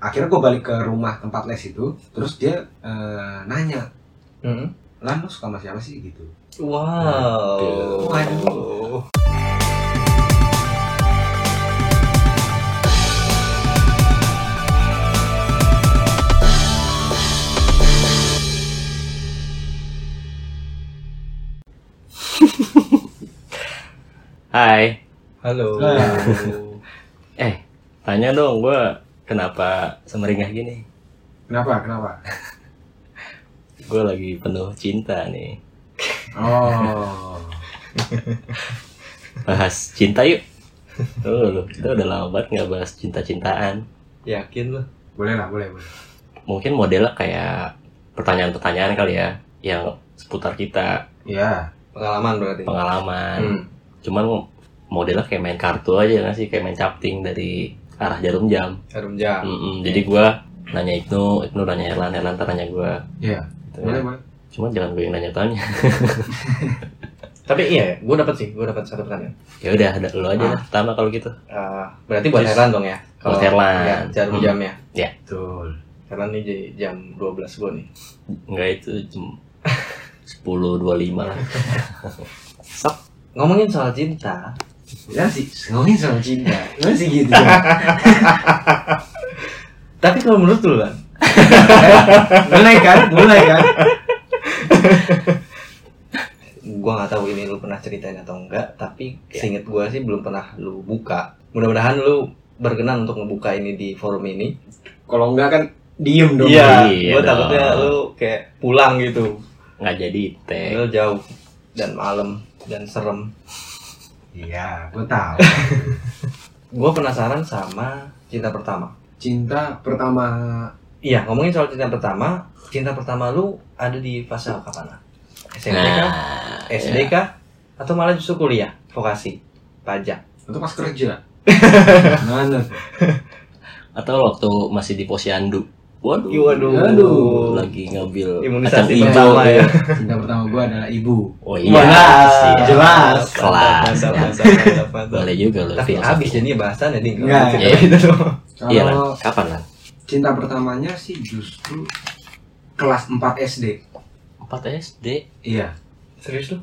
akhirnya gue balik ke rumah tempat les itu terus dia eh, nanya Hmm. lan lu suka sama siapa sih gitu Wow. Waduh. Hai, Halo. Halo. eh tanya dong gue kenapa semeringah gini? kenapa kenapa Gue lagi penuh cinta nih. oh Bahas cinta yuk. Tuh, lu, kita udah lama banget nggak bahas cinta-cintaan. Yakin lu? boleh lah boleh boleh Mungkin modelnya kayak pertanyaan-pertanyaan kali ya, yang seputar kita, ya Pengalaman berarti. pengalaman. Hmm. Cuman modelnya kayak main kartu aja nggak sih, kayak main capting dari arah jarum jam. Jarum jam. Mm-mm, Jadi gue nanya Ibnu, Ibnu nanya Erlan, Erlan ntar nanya gue. ya Gitu boleh ya. boleh Cuma jangan gue yang nanya-tanya. Tapi iya, gue dapat sih, gue dapat satu pertanyaan. ya udah, ada lu aja Ah. lah, pertama kalau gitu. Eh, berarti buat Herlan dong ya? Buat Herlan. ya, jarum Hmm. jamnya. betul Herlan nih jam 12 gue nih. Enggak itu jam 10.25 lah. Ngomongin soal cinta, ya sih ngomongin soal cinta masih gitu tapi kalau menurut lu kan, mulai kan mulai kan gue nggak tahu ini lu pernah ceritain atau enggak, tapi seinget gue sih belum pernah lu buka. Mudah-mudahan lu berkenan untuk ngebuka ini di forum ini. kalau enggak kan diem dong Iya gue takutnya lu kayak pulang gitu. Nggak jadi teh. Lu jauh dan malam dan serem. Iya gue tahu Gue penasaran sama cinta pertama. cinta pertama Iya, ngomongin soal cinta pertama, cinta pertama lu ada di fase kapan? SMP kah? Nah, SD ya. kah? Atau malah justru kuliah, vokasi, pajak? itu pas kerja mana? Atau waktu masih di posyandu. Waduh. Waduh. Waduh. Lagi ngambil Imunisasi pertama ya. cinta pertama gue adalah ibu Oh iya. Jelas, sih. jelas. Kelas. Boleh juga loh. Tapi habis jadinya bahasannya ding. Enggak, Kalau iya. gitu. Iya Kapan lah? cinta pertamanya sih justru kelas 4 SD 4 SD. iya Serius lu?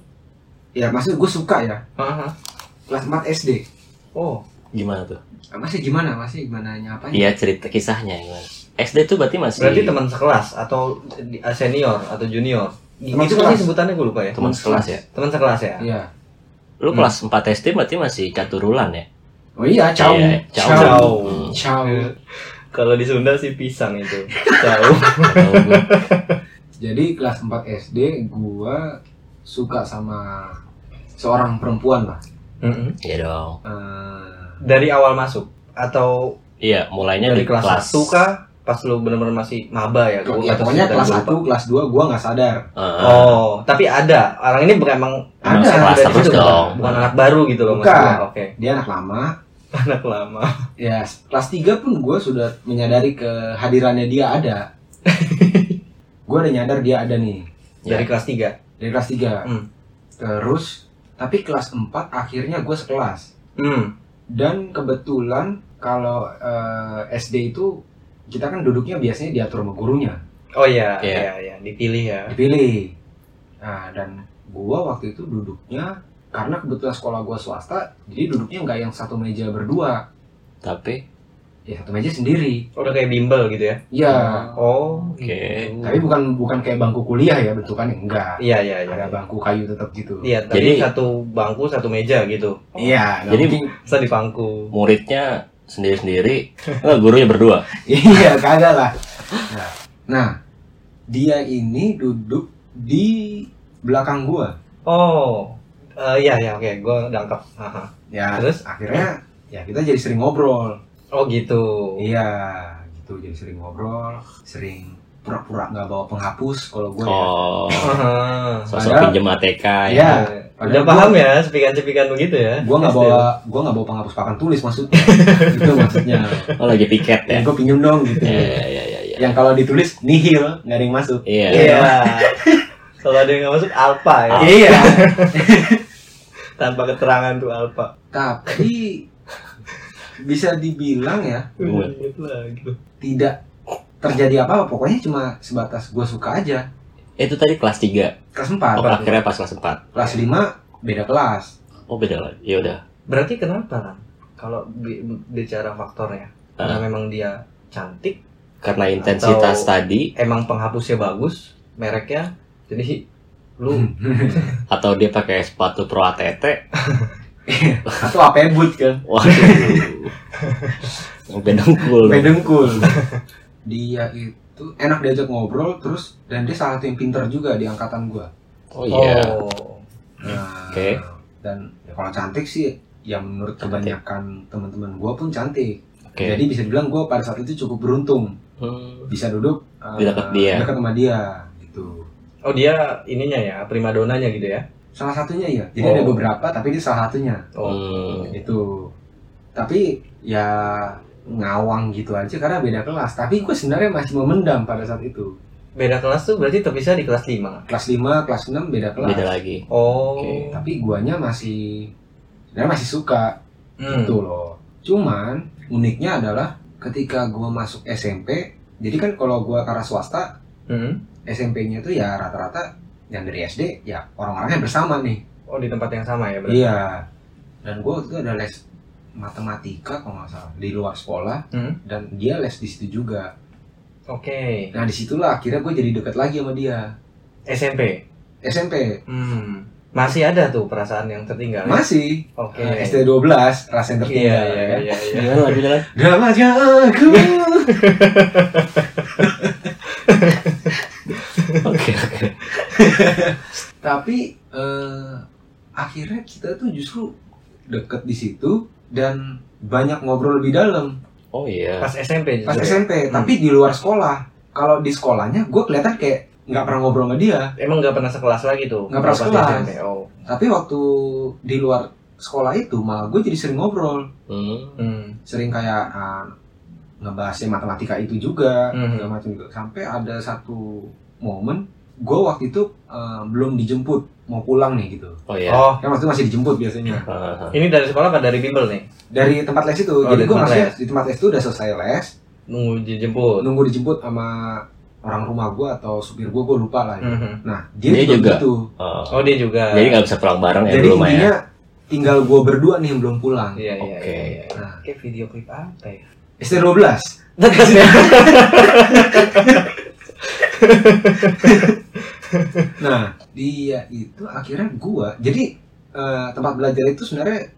ya maksud gue suka ya Hah? kelas 4 SD Oh, Gimana tuh? masih gimana masih gimana nyapanya Iya cerita kisahnya gimana? SD tuh berarti masih berarti teman sekelas atau di- senior atau junior? Teman itu sekelas. sebutannya gue lupa ya. teman sekelas ya. Teman sekelas ya. iya Lu Hmm. kelas 4 SD berarti masih caturulan ya? oh iya caw Iya, caw. Caw. Hmm. caw Kalau di Sunda sih pisang itu. Gue. jadi kelas 4 SD gua suka sama seorang perempuan lah. Iya dong. Eh, Dari awal masuk atau Iya, mulainya dari di kelas kelas 1 kah? Pas lu bener-bener masih maba ya? Gua ya pokoknya kelas gua 1, lupa. kelas 2 gua nggak sadar Heeh. Oh, tapi ada. Orang ini bukan emang Ada. emang Kelas dari terus dong. Bukan anak baru gitu loh Bukan. maksudnya. Oke. dia anak lama Anak lama. ya kelas 3 pun gua sudah menyadari kehadirannya dia ada gua udah nyadar dia ada nih Dari Ya. kelas 3. dari kelas 3 Hmm. terus tapi kelas 4 akhirnya gue sekelas Hmm. dan kebetulan kalau eh, SD itu kita kan duduknya biasanya diatur sama gurunya Oh iya, Iya. iya, iya, dipilih ya. dipilih nah dan gua waktu itu duduknya karena kebetulan sekolah gua swasta jadi duduknya nggak yang satu meja berdua Tapi ya satu meja sendiri Oh, Udah kayak bimbel gitu ya. ya Oh, Oke. gitu. tapi bukan bukan kayak bangku kuliah ya bentukannya enggak Iya, iya, iya. ada bangku kayu tetap gitu Iya, tapi Jadi- satu bangku, satu meja gitu. iya nggak Jadi- Bisa di bangku. muridnya sendiri-sendiri, enggak gurunya berdua. iya kagak lah nah, nah dia ini duduk di belakang gua Oh, eh, iya, iya, oke, gue dangkap. Haha. ya Terus? akhirnya ya kita jadi sering ngobrol Oh gitu. iya gitu jadi sering ngobrol sering pura-pura nggak bawa penghapus kalau gue ya Oh, Haha. sosok pinjem ATK ya. Iya. Udah paham ya, sepikan-sepikan begitu ya. gue nggak bawa gue nggak bawa penghapus papan tulis maksudnya itu maksudnya Oh, lagi piket ya. gue pinjem dong gitu Iya, iya, iya, iya. yang kalau ditulis nihil nggak ada yang masuk Iya. Iya. Kalau ada yang nggak masuk alfa ya. iya Tanpa keterangan tuh alfa. tapi bisa dibilang ya Gua. Gitu lagi. tidak terjadi apa-apa pokoknya cuma sebatas gue suka aja Itu tadi kelas 3. kelas 4 Oh, akhirnya pas kelas 4. kelas 5 beda kelas Oh, beda lagi. Ya udah. Berarti kenapa kan? Kalau bi- bicara faktornya, karena Ah. memang dia cantik, Karena intensitas Atau- tadi emang penghapusnya bagus, mereknya, jadi lu atau dia pakai sepatu pro ATT. atau apa but kan Waduh. Sampai dengkul. Dia itu enak diajak ngobrol terus dan dia salah satu yang pinter juga di angkatan gue Oh iya. Oh. Nah, Oke. dan ya kalau cantik sih yang menurut kebanyakan teman-teman gue pun cantik Oke. jadi bisa dibilang gue pada saat itu cukup beruntung Hmm. bisa duduk eh, Di dekat dia. dekat sama dia gitu Oh dia ininya ya, primadonanya gitu ya? salah satunya ya jadi ada Oh. beberapa tapi dia salah satunya Oh. Hmm. itu tapi ya ngawang gitu aja karena beda kelas tapi gue sebenarnya masih memendam pada saat itu Beda kelas tuh berarti terpisah di kelas 5 kelas 5, kelas 6 beda kelas Beda lagi. Oh. Oke. tapi guanya masih sebenarnya masih suka Hmm. gitu loh cuman uniknya adalah ketika gua masuk SMP jadi kan kalau gua karena swasta Hmm. SMP-nya tuh ya rata-rata yang dari SD ya orang-orangnya bersama nih Oh di tempat yang sama ya berarti? iya dan gua waktu itu ada les matematika kalau nggak salah di luar sekolah Hmm. dan dia les di situ juga Oke. nah di situlah akhirnya gue jadi deket lagi sama dia SMP. SMP Hmm. Masih ada tuh perasaan yang tertinggal. ya? masih Oke. eh, SD 12 rasa yang Iya tertinggal iya ya. iya iya. Gimana lanjut jalan? Drama aku Oke oke. tapi eh, akhirnya kita tuh justru deket di situ dan banyak ngobrol lebih dalam Oh iya. Pas SMP pas ya? SMP Hmm. tapi di luar sekolah kalau di sekolahnya gue kelihatan kayak nggak pernah ngobrol sama dia Emang nggak pernah sekelas lagi tuh? Nggak pernah sekelas. SMP. Oh. tapi waktu di luar sekolah itu malah gue jadi sering ngobrol Hmm. Hmm. sering kayak ah, ngebahasnya matematika itu juga segala macam juga sampai ada satu momen gue waktu itu eh, belum dijemput mau pulang nih gitu Oh iya. Oh. kan waktu itu masih dijemput biasanya Ini dari sekolah apa dari bimbel nih? dari tempat les itu Oh, jadi gue maksudnya les. di tempat les itu udah selesai les Nunggu dijemput. nunggu dijemput sama orang rumah gue atau supir gue gue lupa lah ya. Mhm. nah dia, Dia juga, gitu oh. Oh dia juga. Jadi nggak bisa pulang bareng ya jadi ya. intinya tinggal gue berdua nih yang belum pulang Iya iya Oke. iya. iya. Nah. Kayak video klip apa ya? SD 12 Dekat ya. nah dia itu akhirnya gue jadi eh, tempat belajar itu sebenarnya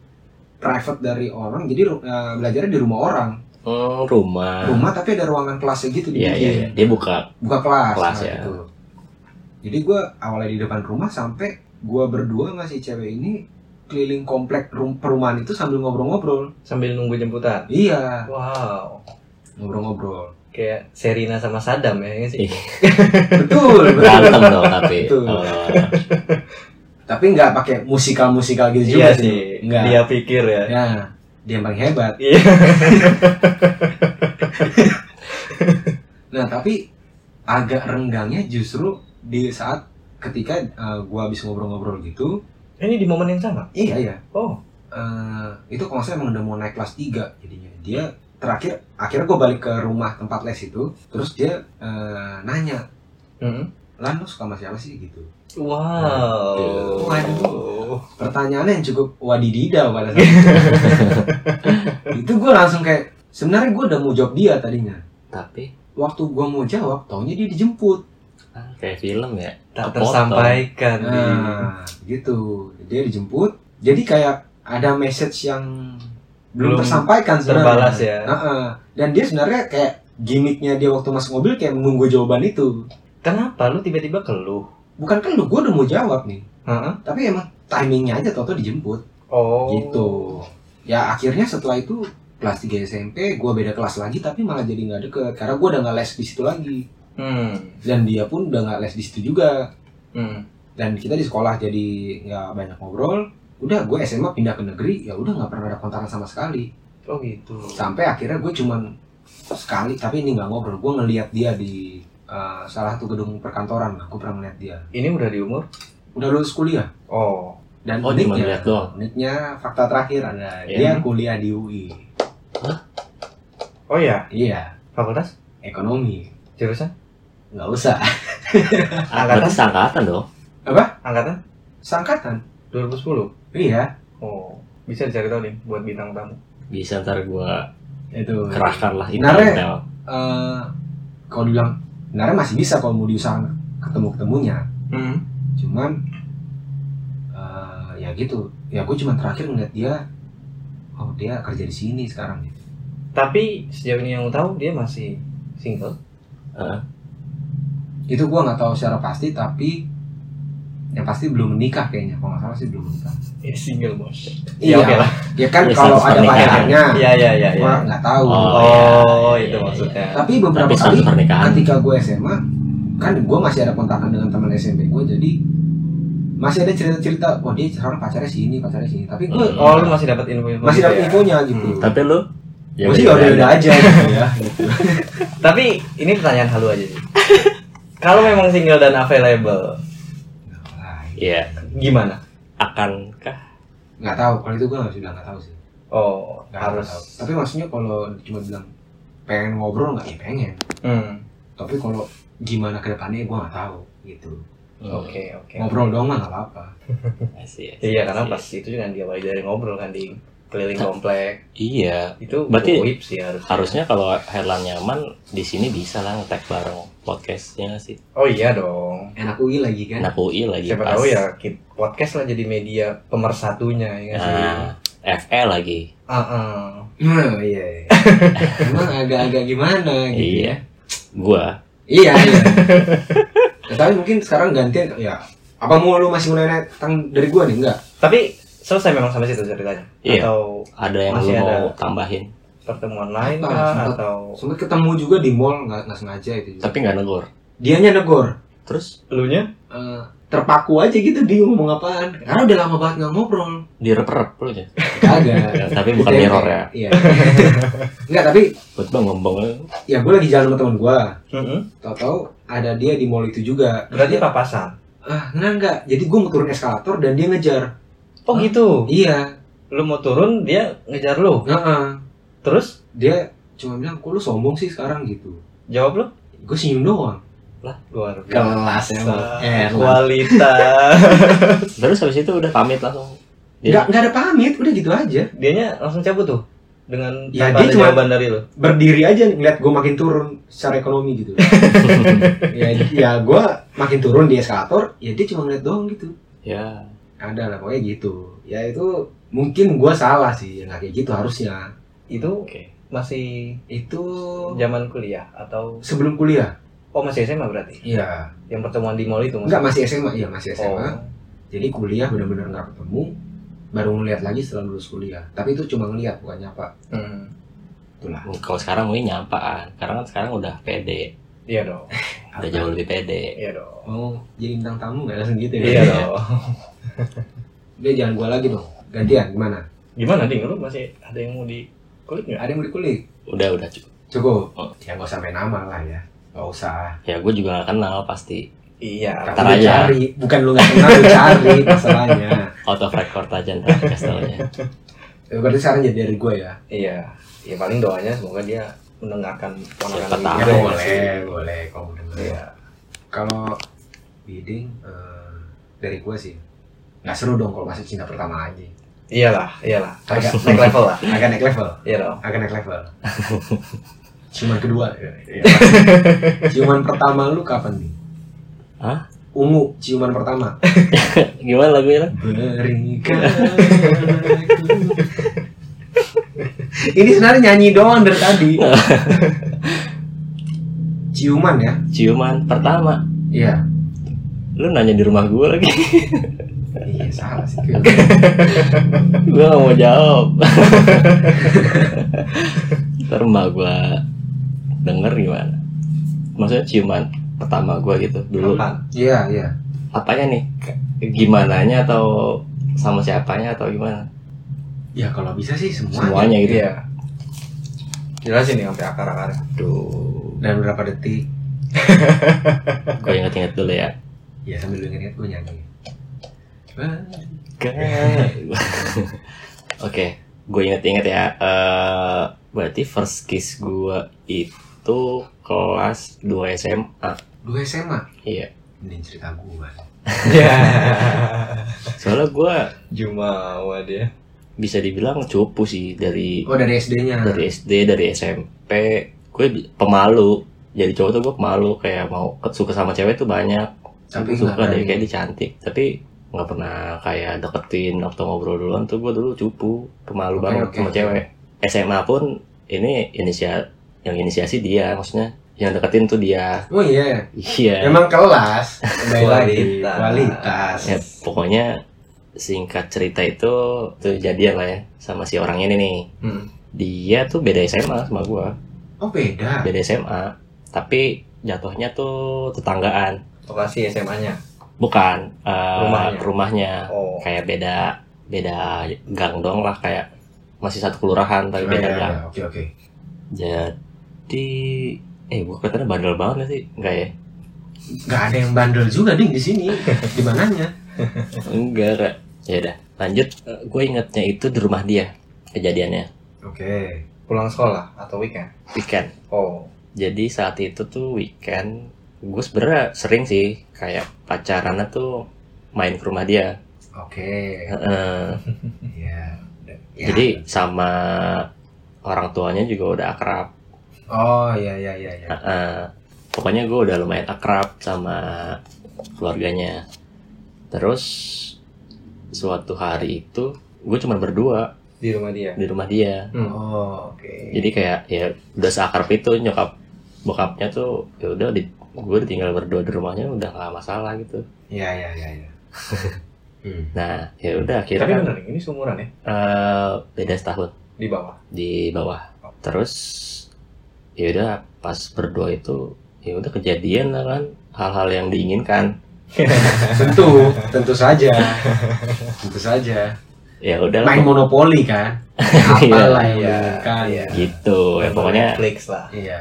private dari orang jadi eh, belajarnya di rumah orang Hmm, rumah. rumah tapi ada ruangan kelasnya gitu Iya dibikin. iya iya. Dia buka. buka kelas, Kelas, nah, ya. gitu. jadi gue awalnya di depan rumah sampai gue berdua nggak si cewek ini keliling komplek rum- perumahan itu sambil ngobrol-ngobrol Sambil nunggu jemputan. iya Wow. ngobrol-ngobrol Kayak Serina sama Sadam ya nggak sih? Iya. betul betul Berantem dong tapi. Betul. Oh. tapi nggak pakai musikal musikal gitu Iya juga sih. nggak Dia pikir ya. ya dia yang paling hebat Iya. nah tapi agak renggangnya justru di saat ketika eh, gua habis ngobrol-ngobrol gitu Ini di momen yang sama. iya iya Oh. eh, itu kalau salah emang udah mau naik kelas 3 jadinya dia terakhir akhirnya gue balik ke rumah tempat les itu terus dia eh, nanya Hmm. lan lu suka sama siapa sih gitu Wow. Waduh. pertanyaannya yang cukup wadididau pada saat itu itu gue langsung kayak sebenarnya gue udah mau jawab dia tadinya Tapi waktu gue mau jawab taunya dia dijemput ah, kayak film ya. Tak Kepotong. tersampaikan. Di... nah gitu dia dijemput jadi kayak ada message yang belum, Belum tersampaikan sebenarnya terbalas ya. Heeh. dan dia sebenarnya kayak gimmicknya dia waktu masuk mobil kayak menunggu jawaban itu Kenapa lu tiba-tiba keluh? bukan kan lu gue udah mau jawab nih Heeh. tapi emang timingnya aja tau dijemput Oh. gitu ya akhirnya setelah itu kelas 3 SMP gue beda kelas lagi tapi malah jadi nggak deket karena gue udah nggak les di situ lagi Hmm. dan dia pun udah nggak les di situ juga Hmm. dan kita di sekolah jadi nggak banyak ngobrol udah gue SMA pindah ke negeri ya udah nggak pernah ada kontakan sama sekali Oh gitu. sampai akhirnya gue cuman sekali tapi ini nggak ngobrol gue ngelihat dia di uh, salah satu gedung perkantoran aku pernah ngeliat dia Ini udah di umur? udah lulus kuliah Oh. dan Oh, cuma uniknya ngeliat doang? uniknya fakta terakhir ada Iya. dia kuliah di UI Oh ya. iya Fakultas? ekonomi Jurusan? nggak usah Angkatan? Seangkatan dong. Angkatan? sangkatan 2010? Iya Oh, bisa dicari tahu nih buat bintang tamu. Bisa ntar gua itu kerahkan lah Sebenarnya- intel. eh kalau dibilang sebenarnya masih bisa kalau mau diusahakan ketemu ketemunya Hmm. cuman eh ya gitu ya gue cuma terakhir ngeliat dia oh dia kerja di sini sekarang gitu Tapi sejauh ini yang tahu dia masih single. itu gue nggak tahu secara pasti tapi yang pasti belum menikah kayaknya kalau nggak salah sih belum menikah Ya single bos. iya oke lah. ya kan Ya, kalau ada pacarnya Iya iya iya. iya. nggak tahu Oh, Oh, iya, itu iya, maksudnya. tapi beberapa Tapi kali pernikahan. ketika gue SMA kan gue masih ada kontakan dengan teman SMP gue jadi masih ada cerita-cerita oh dia sekarang pacarnya sini pacarnya sini tapi gue Hmm. Oh, lu masih dapat info-info. masih gitu dapat ya? infonya gitu Hmm. Tapi lu gue sih ya udah-udah aja gitu ya gitu. Tapi ini pertanyaan halu aja sih. Kalau memang single dan available, Iya, gimana? akankah nggak tahu kalau itu gue nggak bisa bilang nggak tahu sih Oh, nggak harus. tahu tapi maksudnya kalau cuma bilang pengen ngobrol nggak ya pengen Hmm. tapi kalau gimana ke depannya gue nggak tahu gitu Hmm, Oke, oke. ngobrol dong mah nggak apa-apa Asik, asik, Iya, karena asik. pas itu juga diawali dari ngobrol kan di keliling komplek. Iya, Itu Berarti sih harus. harusnya kalau Herlan nyaman di sini bisa lah nge-tag bareng podcastnya sih. Oh iya dong. enak UI lagi kan Anak UI lagi Siapa pas. tahu ya podcast lah jadi media pemersatunya ya nggak sih. Nah, FE lagi. Ah, ah. nah, iya emang agak-agak gimana gitu Iya. Gua iya iya Ya, tapi mungkin sekarang gantian ya apa mau lu masih nanya tentang dari gue nih enggak Tapi selesai memang sampai situ ceritanya. Iya. Atau ada yang Masih lu mau ada. tambahin, pertemuan lain Apa, kah? sempet. atau sempet ketemu juga di mall nggak nggak sengaja itu juga. tapi nggak negor. dianya negor Terus elunya? Eh, terpaku aja gitu dia ngomong apaan karena udah lama banget nggak ngobrol direp-rep lu ya. kagak tapi bukan mirror ya. iya enggak tapi Buat bang ngembang ya gue lagi jalan sama teman gue Mm-mm. tau-tau ada dia di mall itu juga Berarti Dia- papasan. ah enggak enggak jadi gue mau turun eskalator dan dia ngejar Oh Hah? gitu. iya Lu mau turun dia ngejar lu. Heeh. Terus? Dia cuma bilang kok lu sombong sih sekarang? gitu. Jawab lu? gue senyum doang. Lah, luar kelas Eh, kualitas. Terus habis itu udah pamit langsung. Dia- nggak nggak ada pamit udah gitu aja. Dianya langsung cabut tuh dengan Ya, dia cuma- jawaban dari lu. berdiri aja ngeliat gue makin turun secara ekonomi gitu. Ya ya gue makin turun di eskalator ya dia cuma ngeliat doang gitu. Ya, ada lah pokoknya gitu. Ya itu mungkin gue salah sih ya nggak kayak gitu harusnya Itu oke. masih itu zaman kuliah atau sebelum kuliah oh masih SMA berarti? iya Yang pertemuan di mall itu enggak masih SMA iya masih SMA Oh. jadi kuliah benar-benar nggak ketemu baru ngeliat lagi setelah lulus kuliah tapi itu cuma ngeliat bukan nyapa Hmm. itulah Kalau sekarang mungkin nyapaan. Karena kan sekarang udah pede, Iya dong. udah jauh lebih pede. Iya dong. mau jadi bintang tamu nggak langsung gitu ya Iya dong. dia jangan gue lagi dong gantian gimana Gimana ding lu masih ada yang mau di kulit nggak? ada yang mau dikulik Udah udah cukup. cukup Oh. ya nggak sampai nama lah ya nggak usah Ya gue juga gak kenal pasti. Iya. Lu aja. cari bukan lu nggak kenal lu cari masalahnya Out of record aja ntar kastelnya. Ya, berarti saran jadi dari gue ya Iya. Ya paling doanya semoga dia mendengarkan ponakan tahu. ya ya boleh sih. boleh kalau denger Iya. kalau bidding eh, dari gue sih nggak seru dong kalau masih cinta pertama aja Iyalah, iyalah. Agak- naik level lah. agak naik level Iya dong. agak naik level ciuman kedua ya. ciuman pertama lu kapan nih Hah? ungu ciuman pertama Gimana lagunya? Berikan aku. ini sebenarnya nyanyi doang dari tadi ciuman ya Ciuman pertama. iya Lu nanya di rumah gue lagi. Iya salah sih gue gak mau jawab. Ntar emak gue denger gimana. Maksudnya ciuman pertama gue gitu dulu. Iya iya Apanya nih? Gimana nya atau sama siapanya atau gimana? ya kalau bisa sih semuanya, Semuanya gitu. Iya. Jelasin nih sampai akar-akar. Aduh, dan berapa detik gue inget-inget dulu ya. ya sambil lu inget gue nyanyi Oke, gue inget-inget ya. eh berarti first kiss gue itu kelas 2 SMA. Dua SMA. Iya. Ini cerita gua. Ya. Soalnya gue Jumawa dia. bisa dibilang cupu sih dari Oh dari SD-nya. dari SD, dari SMP. Gue pemalu. Jadi cowok tuh gue pemalu kayak mau suka sama cewek tuh banyak. Tapi suka deh kayak dia cantik. Tapi nggak pernah kayak deketin atau ngobrol duluan tuh gue dulu cupu pemalu Oke, banget oke, sama cewek. SMA pun ini inisia yang inisiasi dia maksudnya yang deketin tuh dia. Oh iya. Iya. Emang kelas. Kualitas. Kualitas. Ya, pokoknya singkat cerita itu tuh jadian lah ya sama si orang ini nih. Hmm. Dia tuh beda SMA sama gua, Oh beda. beda SMA. Tapi jatuhnya tuh tetanggaan. Lokasi SMA-nya. Bukan eh, Rumahnya. rumahnya. Oh. Kayak beda beda gang dong lah kayak masih satu kelurahan tapi Oh, beda iya, gang. iya. Oke oke. Jadi eh gua katanya bandel banget gak sih? Enggak ya? Gak ada yang bandel juga ding di sini. Di mananya? Enggak, Kak. Ya udah, lanjut. gue ingetnya itu di rumah dia kejadiannya Oke. Pulang sekolah atau weekend? weekend. Oh. Jadi saat itu tuh weekend, gue sebenernya sering sih kayak pacarannya tuh main ke rumah dia. Oke. Heeh. Iya. Ya. Jadi sama orang tuanya juga udah akrab. Oh iya iya iya. iya. Heeh. Pokoknya gue udah lumayan akrab sama keluarganya. Terus suatu hari itu gue cuma berdua Di rumah dia. di rumah dia. Hmm. Oh oke. Jadi kayak ya udah seakrab itu nyokap bokapnya tuh ya udah di gue tinggal berdua di rumahnya udah gak masalah gitu. Iya iya iya. iya. hmm. Nah ya udah akhirnya Tapi kan bener, ini seumuran ya? eh, beda setahun Di bawah. di bawah. Terus ya udah pas berdua itu ya udah kejadian lah kan hal-hal yang diinginkan. Tentu, tentu saja. Tentu saja. Ya udah Main monopoli kan? Apalah yang Iya, diinginkan. iya. gitu. Ya pokoknya Netflix lah. Iya.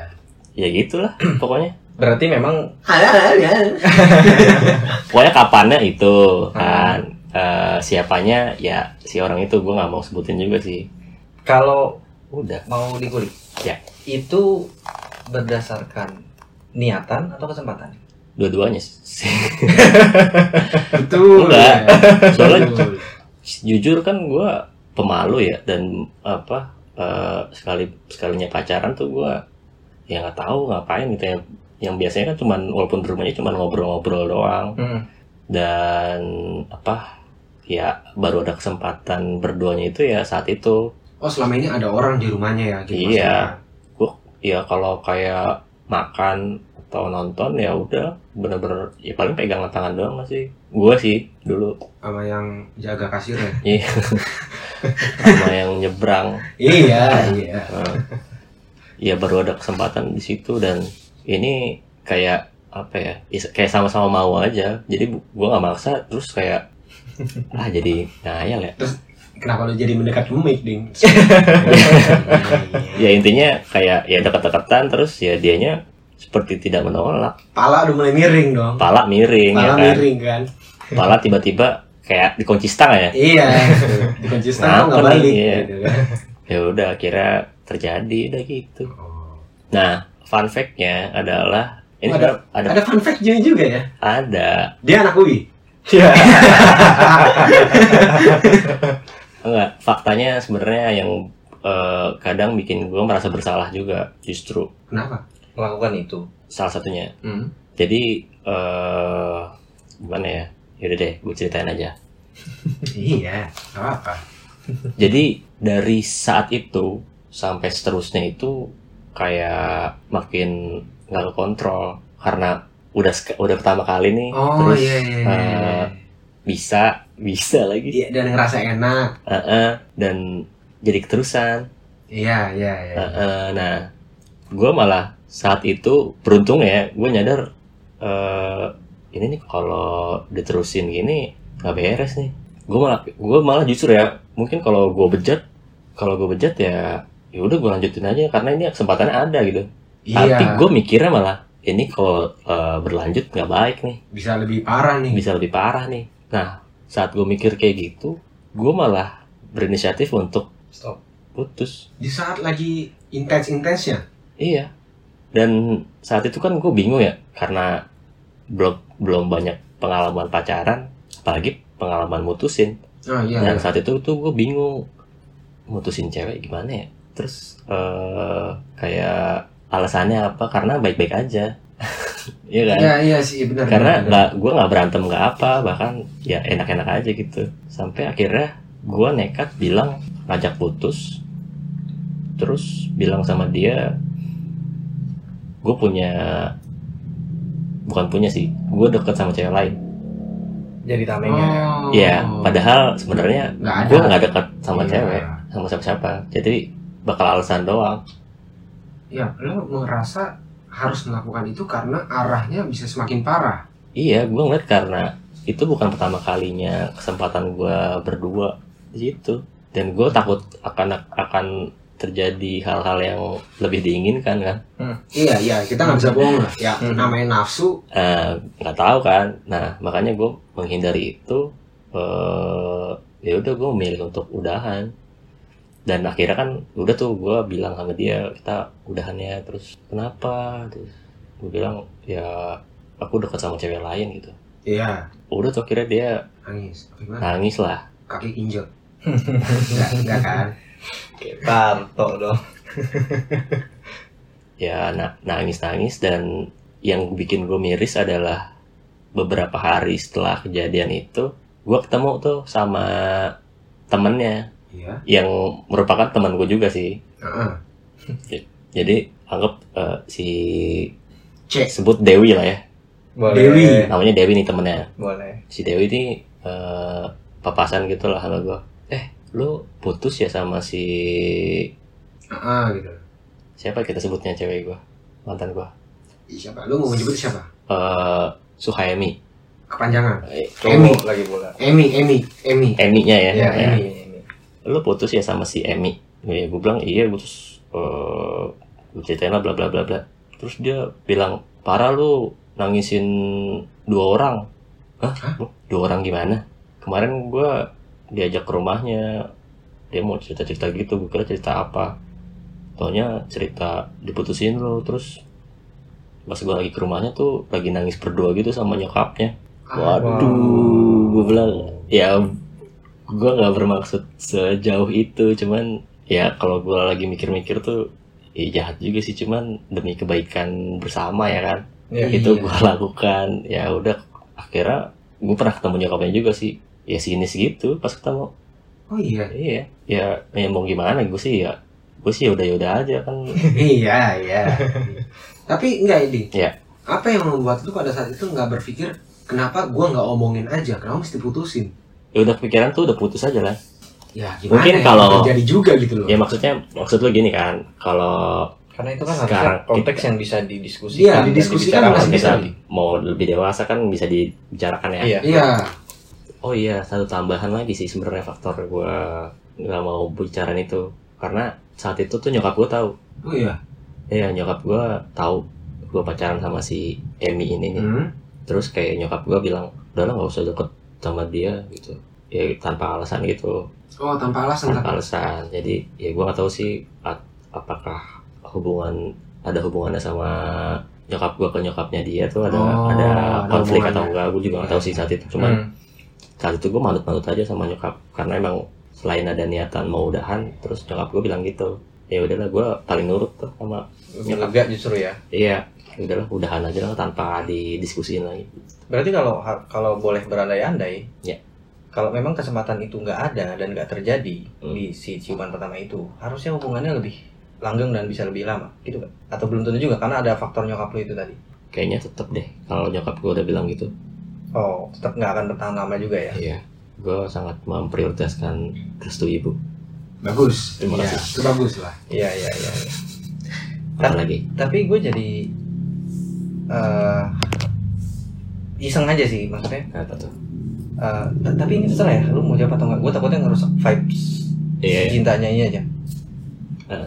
ya gitulah pokoknya. Berarti memang Pokoknya kapannya itu kan Eh, siapanya ya si orang itu gue nggak mau sebutin juga sih. kalau Udah. mau dikulik, Ya. itu berdasarkan niatan atau kesempatan? dua-duanya sih. Betul. Enggak. ya. Soalnya- Betul. jujur kan gue pemalu ya dan apa eh, sekali sekalinya pacaran tuh gue ya nggak tahu ngapain gitu yang yang biasanya kan cuman walaupun di rumahnya cuman ngobrol-ngobrol doang Hmm. dan apa ya baru ada kesempatan berduanya itu ya saat itu Oh selama ini ada orang di rumahnya ya? Gitu Iya. maksudnya. ya kalau kayak makan atau nonton ya udah bener-bener ya paling pegangan tangan doang masih gue sih dulu Sama yang jaga kasirnya. Iya. sama yang nyebrang iya iya. Nah, ya baru ada kesempatan di situ dan ini kayak apa ya kayak sama-sama mau aja jadi gua nggak maksa terus kayak ah jadi ngayal ya Kenapa lu jadi mendekat ke mic ding? ya intinya kayak ya dekat-dekatan terus ya dianya seperti tidak menolak Pala udah mulai miring dong. pala miring ya Pala kan miring kan? pala tiba-tiba kayak dikunci stang ya Iya. Dikunci setengah nggak balik. Iya. Gitu kan. ya udah akhirnya terjadi udah gitu Oh. nah fun fact-nya adalah ini ada- ada Ada fun fact juga juga ya. ada Dia anak UI. Iya. Enggak, faktanya sebenarnya yang eh, kadang bikin gue merasa bersalah juga justru Kenapa? Melakukan itu. salah satunya. Hmm. Jadi eh gimana ya? Yaudah deh, gue ceritain aja. Iya. Apa. Jadi dari saat itu sampai seterusnya itu kayak makin nggak kontrol karena udah udah pertama kali nih Oh terus iya iya. iya. eh, bisa bisa lagi Iya dan ngerasa enak. Eh, eh, dan jadi keterusan Iya iya iya. Nah, gue malah saat itu beruntung ya, gue nyadar eh ini nih kalau diterusin gini nggak beres nih. Gue malah gue malah justru ya, mungkin kalau gue bejat, kalau gue bejat ya, ya udah gue lanjutin aja karena ini kesempatannya ada gitu. Tapi Iya. gue mikirnya malah ini kalau eh, berlanjut nggak baik nih, Bisa lebih parah nih. bisa lebih parah nih. Nah, saat gue mikir kayak gitu, gue malah berinisiatif untuk Stop. putus. Di saat lagi intens-intensnya. Iya. dan saat itu kan gue bingung ya karena belum belum banyak pengalaman pacaran apalagi pengalaman mutusin Oh iya. dan iya. saat itu tuh gue bingung mutusin cewek gimana ya terus eh kayak alasannya apa karena baik-baik aja Iya kan Iya iya sih benar. karena nggak gue nggak berantem nggak apa bahkan ya enak-enak aja gitu sampai akhirnya gue nekat bilang ngajak putus terus bilang sama dia gue punya bukan punya sih gue deket sama cewek lain Jadi tamengnya. ya. Oh. ya padahal sebenarnya gue nggak deket sama Iya. cewek sama siapa-siapa jadi bakal alasan doang Ya, lo merasa harus melakukan itu karena arahnya bisa semakin parah. iya gue ngeliat karena itu bukan pertama kalinya kesempatan gue berdua di situ dan gue takut akan akan terjadi hal-hal yang lebih diinginkan kan Iya iya, kita nggak bisa bohong lah. Ya, Hmm. namanya nafsu. Eh, nggak tahu kan nah makanya gue menghindari itu eh ya udah gue memilih untuk udahan dan akhirnya kan udah tuh gue bilang sama dia kita udahannya terus kenapa terus gue bilang ya aku dekat sama cewek lain gitu Iya, udah tuh akhirnya dia nangis. Gimana? nangis lah Kaki injek. Enggak, enggak kan? Kayak Parto dong. ya nangis nangis dan yang bikin gue miris adalah beberapa hari setelah kejadian itu gue ketemu tuh sama temennya Iya. yang merupakan teman gue juga sih Heeh. jadi anggap eh, si Cek. sebut Dewi lah ya Boleh. Dewi. namanya Dewi nih temennya Boleh. si Dewi ini eh, papasan gitu lah sama gue eh lu putus ya sama si Heeh, gitu. siapa kita sebutnya cewek gue mantan gue Siapa? Lu mau menyebut siapa? eh Suhaimi Kepanjangan. Eh, Emi. Lagi bola. Emi, Emi, Emi. Emi-nya ya, Ya, Ya. Lu putus ya sama si Emi ya gue bilang iya gue terus gue ceritain lah bla bla bla bla. Terus dia bilang parah lu nangisin dua orang. Hah? Hah? dua orang gimana? Kemarin gue diajak ke rumahnya. Dia mau cerita cerita gitu gue kira cerita apa. Taunya cerita diputusin lo terus pas gue lagi ke rumahnya tuh lagi nangis berdua gitu sama nyokapnya. Waduh, gue bilang ya gue nggak bermaksud sejauh itu, cuman ya kalau gue lagi mikir-mikir tuh ya jahat juga sih, cuman demi kebaikan bersama ya kan, Iya. itu Iya. gue lakukan. Ya udah akhirnya gue pernah ketemu nyokapnya juga sih, ya sinis gitu pas ketemu. Oh iya. Iya, ya, ya mau gimana gue sih ya, gue sih udah yaudah aja kan. iya, iya. Tapi enggak ini. Iya. Apa yang membuat lu pada saat itu nggak berpikir kenapa gua nggak omongin aja, kenapa mesti putusin? Ya udah pikiran tuh udah putus aja lah. Ya gimana? Mungkin ya? kalau- terjadi juga gitu loh. Ya maksudnya maksud lu gini kan, kalau Karena itu kan Sekarang konteks kita- yang bisa didiskusikan. Iya, didiskusikan masih bisa bisa. mau lebih dewasa kan bisa dibicarakan ya. Iya. Iya. Oh iya, satu tambahan lagi sih sebenarnya faktor gue nggak mau bicarain itu karena saat itu tuh nyokap gue tahu. Oh iya. Iya nyokap gue tahu gue pacaran sama si Emmy ini nih. Hmm. Terus kayak nyokap gue bilang, udah lah nggak usah deket sama dia gitu. Ya tanpa alasan gitu, Oh tanpa alasan tanpa alasan. Jadi ya gue nggak tahu sih a- apakah hubungan ada hubungannya sama nyokap gue ke nyokapnya dia tuh ada Oh, ada ada konflik atau hubungannya. enggak gue juga nggak tahu sih saat itu cuman Hmm. saat itu gue manut-manut aja sama nyokap karena emang selain ada niatan mau udahan terus nyokap gue bilang gitu ya udahlah gue paling nurut tuh sama Lebih lega justru ya. iya ya udahlah udahan aja lah tanpa didiskusin lagi Berarti kalau kalau boleh berandai-andai, Ya. Kalau memang kesempatan itu nggak ada dan nggak terjadi Hmm. di si ciuman pertama itu, harusnya hubungannya lebih langgeng dan bisa lebih lama, gitu kan? Atau belum tentu juga karena ada faktor nyokap lu itu tadi. kayaknya tetep deh kalau nyokap gue udah bilang gitu Oh, tetap nggak akan bertahan lama juga ya? iya gue sangat memprioritaskan restu ibu Bagus. Terima Iya, kasih. Itu bagus lah. Iya iya iya. iya. apa lagi Tapi gue jadi eh iseng aja sih maksudnya. apa tuh T- tapi ini terserah ya, lu mau jawab atau nggak? Gue takutnya ngerusak vibes iya iya. cintanya ini aja. Eh.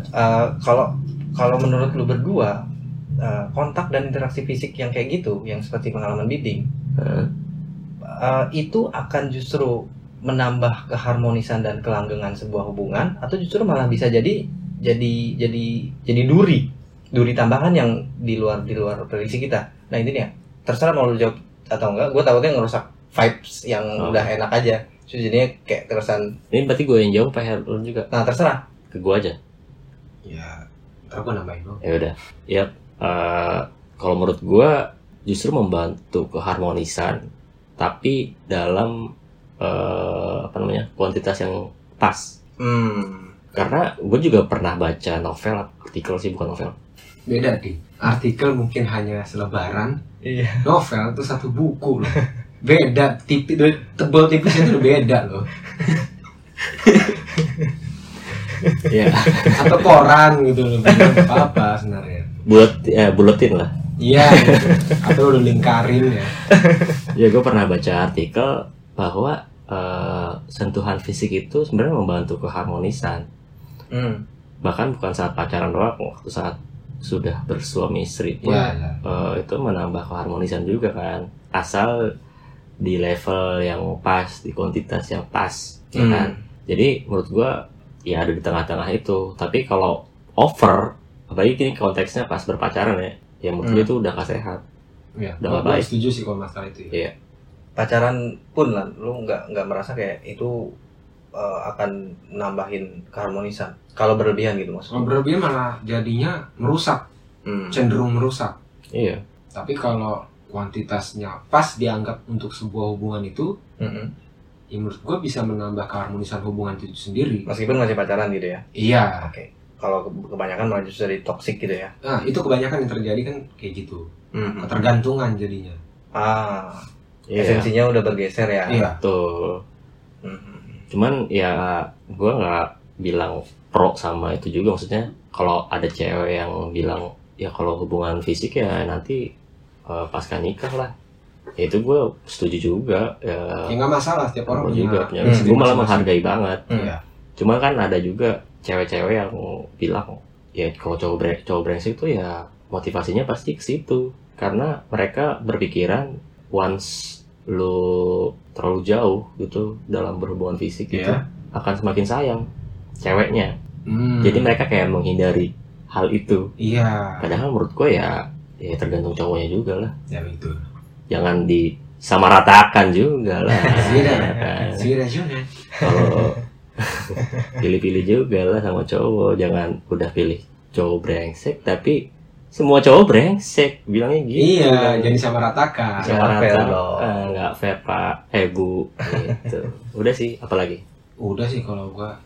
Kalau kalau menurut lu berdua eh, kontak dan interaksi fisik yang kayak gitu, yang seperti pengalaman bidding, Heeh. eh, itu akan justru menambah keharmonisan dan kelanggengan sebuah hubungan, atau justru malah bisa jadi jadi jadi jadi duri, duri tambahan yang di luar di luar prediksi kita nah intinya terserah mau lu jawab atau enggak gue takutnya ngerusak vibes yang Oh. udah enak aja Terus jadinya kayak terkesan Ini berarti gue yang jawab apa lu juga? nah terserah Ke gue aja. Ya, ntar gue nambahin lo. Ya udah. Ya, eh, kalau menurut gue justru membantu keharmonisan, tapi dalam eh, apa namanya kuantitas yang pas. hmm Karena gue juga pernah baca novel, artikel sih bukan novel. Beda nih. Artikel mungkin hanya selebaran, iya novel itu satu buku loh. Beda, tipis, tebel tipisnya itu beda loh. Ya, Atau koran gitu loh, bukan apa-apa sebenarnya. bulet, eh, buletin lah. Iya, gitu. atau lu lingkarin ya. Ya gue pernah baca artikel bahwa eh, sentuhan fisik itu sebenarnya membantu keharmonisan. hmm Bahkan bukan saat pacaran doang, waktu saat sudah bersuami istri pun Iya, iya. eh, itu menambah keharmonisan juga kan. Asal di level yang pas, di kuantitas yang pas, ya Hmm. kan. Jadi menurut gua ya ada di tengah-tengah itu. Tapi kalau over, apalagi ini konteksnya pas berpacaran ya, ya menurut gua Hmm. itu udah gak sehat. Iya, Udah gua baik. setuju sih kalau masalah itu ya. Iya. pacaran pun lah lu nggak nggak merasa kayak itu uh, akan nambahin keharmonisan kalau berlebihan gitu Kalau maksudnya berlebihan malah jadinya merusak, hmm. cenderung merusak. Iya. Tapi kalau kuantitasnya pas dianggap untuk sebuah hubungan itu, Mm-mm. ya menurut gue bisa menambah keharmonisan hubungan itu sendiri. meskipun masih pacaran gitu ya Iya. kalau ke- kebanyakan malah justru jadi toxic gitu ya Nah, itu kebanyakan yang terjadi kan kayak gitu. Hmm. Ketergantungan jadinya. ah Iya. esensinya udah bergeser ya Iya. Betul. Hmm. cuman ya gua nggak bilang pro sama itu juga maksudnya kalau ada cewek yang bilang ya kalau hubungan fisik ya nanti eh, pasca nikah lah ya itu gue setuju juga ya Ya nggak masalah, setiap orang punya juga punya Hmm. gue malah menghargai banget Hmm. Iya. cuma kan ada juga cewek-cewek yang bilang ya kalau cowok bre- cowok brengsek tuh ya motivasinya pasti ke situ karena mereka berpikiran once lu terlalu jauh gitu dalam berhubungan fisik gitu Iya. akan semakin sayang ceweknya Hmm. jadi mereka kayak menghindari hal itu Iya. padahal menurut gue ya ya tergantung cowoknya juga lah Ya itu. jangan disamaratakan juga lah Iya. ya kan? Sira juga. kalau pilih-pilih juga lah sama cowok jangan udah pilih cowok brengsek tapi semua cowok brengsek bilangnya gitu Iya, jadi sama ratakan. Jangan Sama fair rata. dong. Eh, nggak fair pak eh bu gitu udah sih apalagi Udah sih kalau gua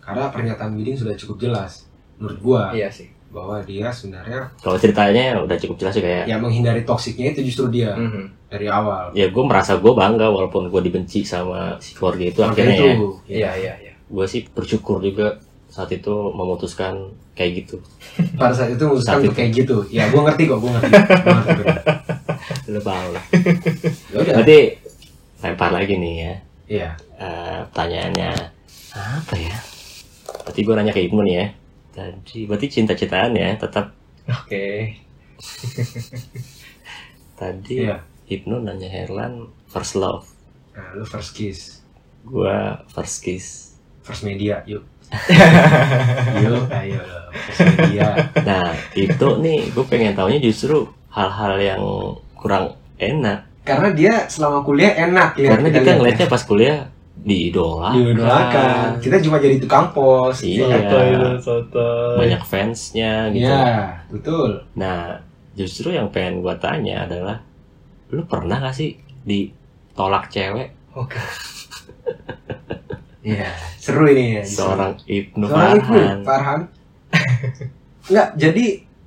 karena pernyataan Widing sudah cukup jelas menurut gua iya sih bahwa dia sebenarnya kalau ceritanya udah cukup jelas juga ya yang menghindari toksiknya itu justru dia Mhm. dari awal. ya gue merasa gue bangga walaupun gue dibenci sama si keluarga itu Maka akhirnya ya itu. iya iya iya gue sih bersyukur juga saat itu memutuskan kayak gitu Pada saat itu memutuskan Saat itu. kayak gitu. Ya, gua ngerti kok, gua ngerti. Gua ngerti. lah Ya berarti lempar lagi nih ya Iya. Eh, pertanyaannya apa ya berarti gue nanya ke Ibnu nih ya tadi berarti cinta-cintaan ya tetap oke tadi Iya. Ibnu nanya Herlan first love Nah, lu first kiss, gue first kiss first media, yuk. yuk, ayo first media. nah itu nih gue pengen taunya justru hal-hal yang kurang enak Karena dia selama kuliah enak ya. karena kita ngeliatnya pas kuliah diidolakan diidolakan. Kita cuma jadi tukang pos. Iya. Lu, sotoy. banyak fansnya gitu Iya, betul. nah justru yang pengen gue tanya adalah lu pernah gak sih ditolak cewek Oke. Iya, seru ini ya. seorang Ibnu Seorang Ibnu Farhan Farhan. Enggak, jadi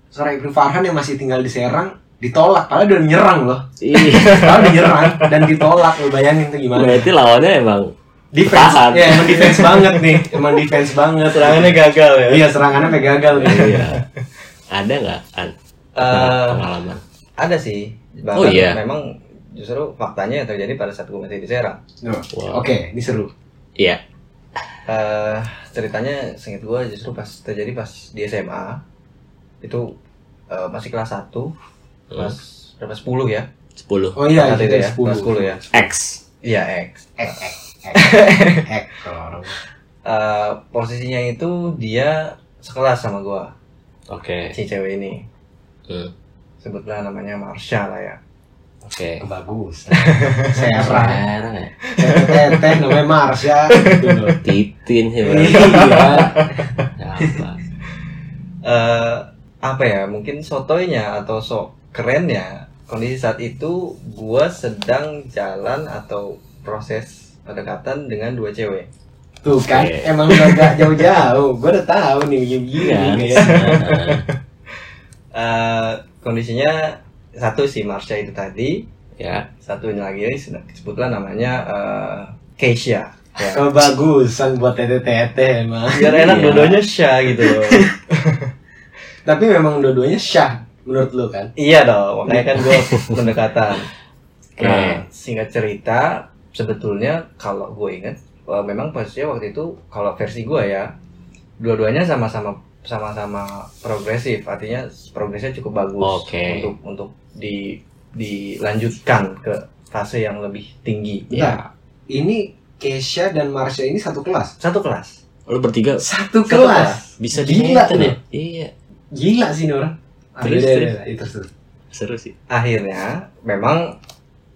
seorang Ibnu Farhan yang masih tinggal di Serang ditolak padahal dia udah nyerang loh. iya Padahal udah nyerang dan ditolak lo bayangin tuh gimana. berarti lawannya emang Defense, Tahan. ya emang defense banget nih, emang defense banget. serangannya gagal ya? Iya, serangannya gagal nih. iya. Ada nggak? An Eh, pengalaman? ada sih. Bahkan Oh, iya. memang justru faktanya yang terjadi pada saat gue masih di Serang. Tuh, Wow. Oke, ini seru. iya. Eh, ceritanya singkat gue justru pas terjadi pas di SMA itu eh, masih kelas 1 kelas berapa 10 ya? 10 Oh iya, Saat itu ya? kelas 10 ya? X. Iya X. Ek, ek, ek, kalau orang. Eh, posisinya itu dia sekelas sama gue oke si cewek ini Hmm. sebutlah namanya Marsha lah ya Oke. Bagus. Serang. Serang ya. Teteh namanya Marsha gitu. Titin sih. Iya. Apa? eh apa ya mungkin sotoynya atau sok kerennya kondisi saat itu gua sedang jalan atau proses pendekatan dengan dua cewek Tuh kan, Oke. emang udah gak jauh-jauh. Gue udah tahu nih gini-gini. Iya. kayak. Eh, kondisinya satu si Marsha itu tadi Ya. satunya lagi sebutlah namanya eh, Keisha ya. Kebagusan buat teteh-teteh emang. biar enak Iya. dua-duanya Sha gitu loh Tapi memang dua-duanya syah menurut lu kan? iya dong makanya kan gue pendekatan Oke. Nah, singkat cerita, sebetulnya kalau gue inget, eh, memang posisinya waktu itu kalau versi gue ya, dua-duanya sama-sama sama-sama progresif, artinya progresnya cukup bagus Oke. untuk untuk di dilanjutkan ke fase yang lebih tinggi. Bentar. Ini Kesha dan Marsha ini satu kelas. Satu kelas. Lu bertiga Satu Satu kelas. bisa Gila dihitung tuh. ya? Iya. Gila sih ini orang. Ah, Terus, beda, terus. beda. Itu terus. Seru sih. Akhirnya, memang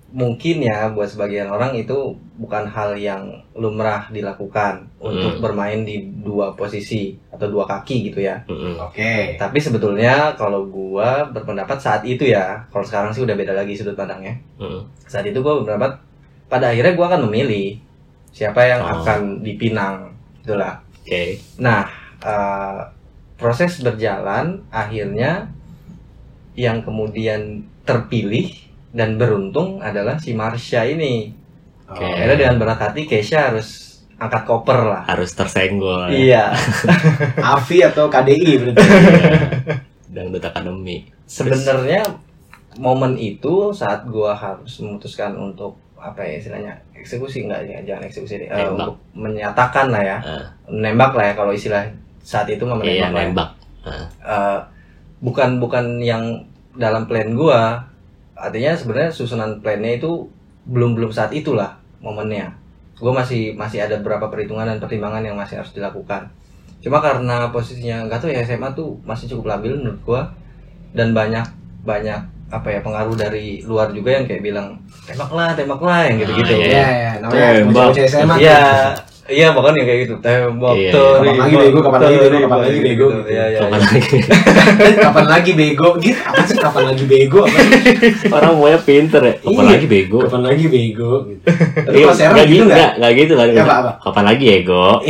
mungkin ya buat sebagian orang itu bukan hal yang lumrah dilakukan untuk Hmm. bermain di dua posisi atau dua kaki gitu ya. Mm-mm. Oke. Tapi sebetulnya kalau gua berpendapat saat itu ya, kalau sekarang sih udah beda lagi sudut pandangnya. Mm-mm. Saat itu gua berpendapat pada akhirnya gua akan memilih siapa yang Oh. akan dipinang, itulah. Oke. Nah, eh, proses berjalan akhirnya yang kemudian terpilih dan beruntung adalah si Marsha ini. Oke. Akhirnya dengan berat hati Keisha harus angkat koper lah. Harus tersenggol. ya. Iya. AVI atau KDI berarti. Dangdut Academy. Sebenarnya momen itu saat gua harus memutuskan untuk apa ya istilahnya eksekusi enggak ya jangan eksekusi deh Eh, Nembak. untuk menyatakan lah ya Ah. menembak lah ya kalau istilah saat itu mah Iya, menembak lah ya. nembak. Eh, bukan bukan yang dalam plan gua artinya sebenarnya susunan plannya itu belum belum saat itulah momennya gua masih masih ada beberapa perhitungan dan pertimbangan yang masih harus dilakukan cuma karena posisinya nggak tahu ya SMA tuh masih cukup labil menurut gua dan banyak banyak apa ya pengaruh dari luar juga yang kayak bilang tembak lah tembak lah yang gitu gitu Ah, Iya, iya. Namanya Tembak. bocah-bocah SMA. tuh. iya iya bahkan yang kayak gitu tembak Iya, tuh, kapan lagi bego, kapan lagi bego, kapan lagi bego, gitu. gitu. Iya, iya, Kapan iya. lagi? kapan lagi bego? Gitu. Apa sih kapan lagi bego? Apa? Orang maunya pinter ya. Kapan Iya. lagi bego? Kapan lagi bego? Gitu. Tapi Iya, kalau sekarang nggak gitu nggak? nggak, gitu lah. Ya, apa, apa? Kapan lagi ego?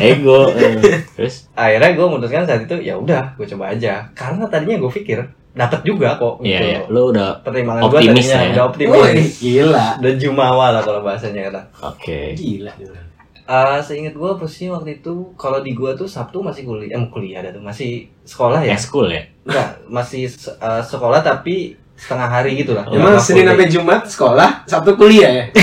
ego. eh. Terus akhirnya gue memutuskan saat itu ya udah gue coba aja karena tadinya gue pikir dapat juga kok Iya, gitu. iya. Lu udah pertimbangan gue Optimis tadinya ya. udah Wih, optimis gila. dan jumawa lah kalau bahasanya kata oke. Gila. Eh seingat gue posisi waktu itu kalau di gue tuh sabtu masih kuliah eh, kuliah ada tuh masih sekolah ya Eskul ya? enggak masih eh, sekolah tapi setengah hari gitu lah Oh, Emang Senin sampai Jumat sekolah, Sabtu kuliah ya?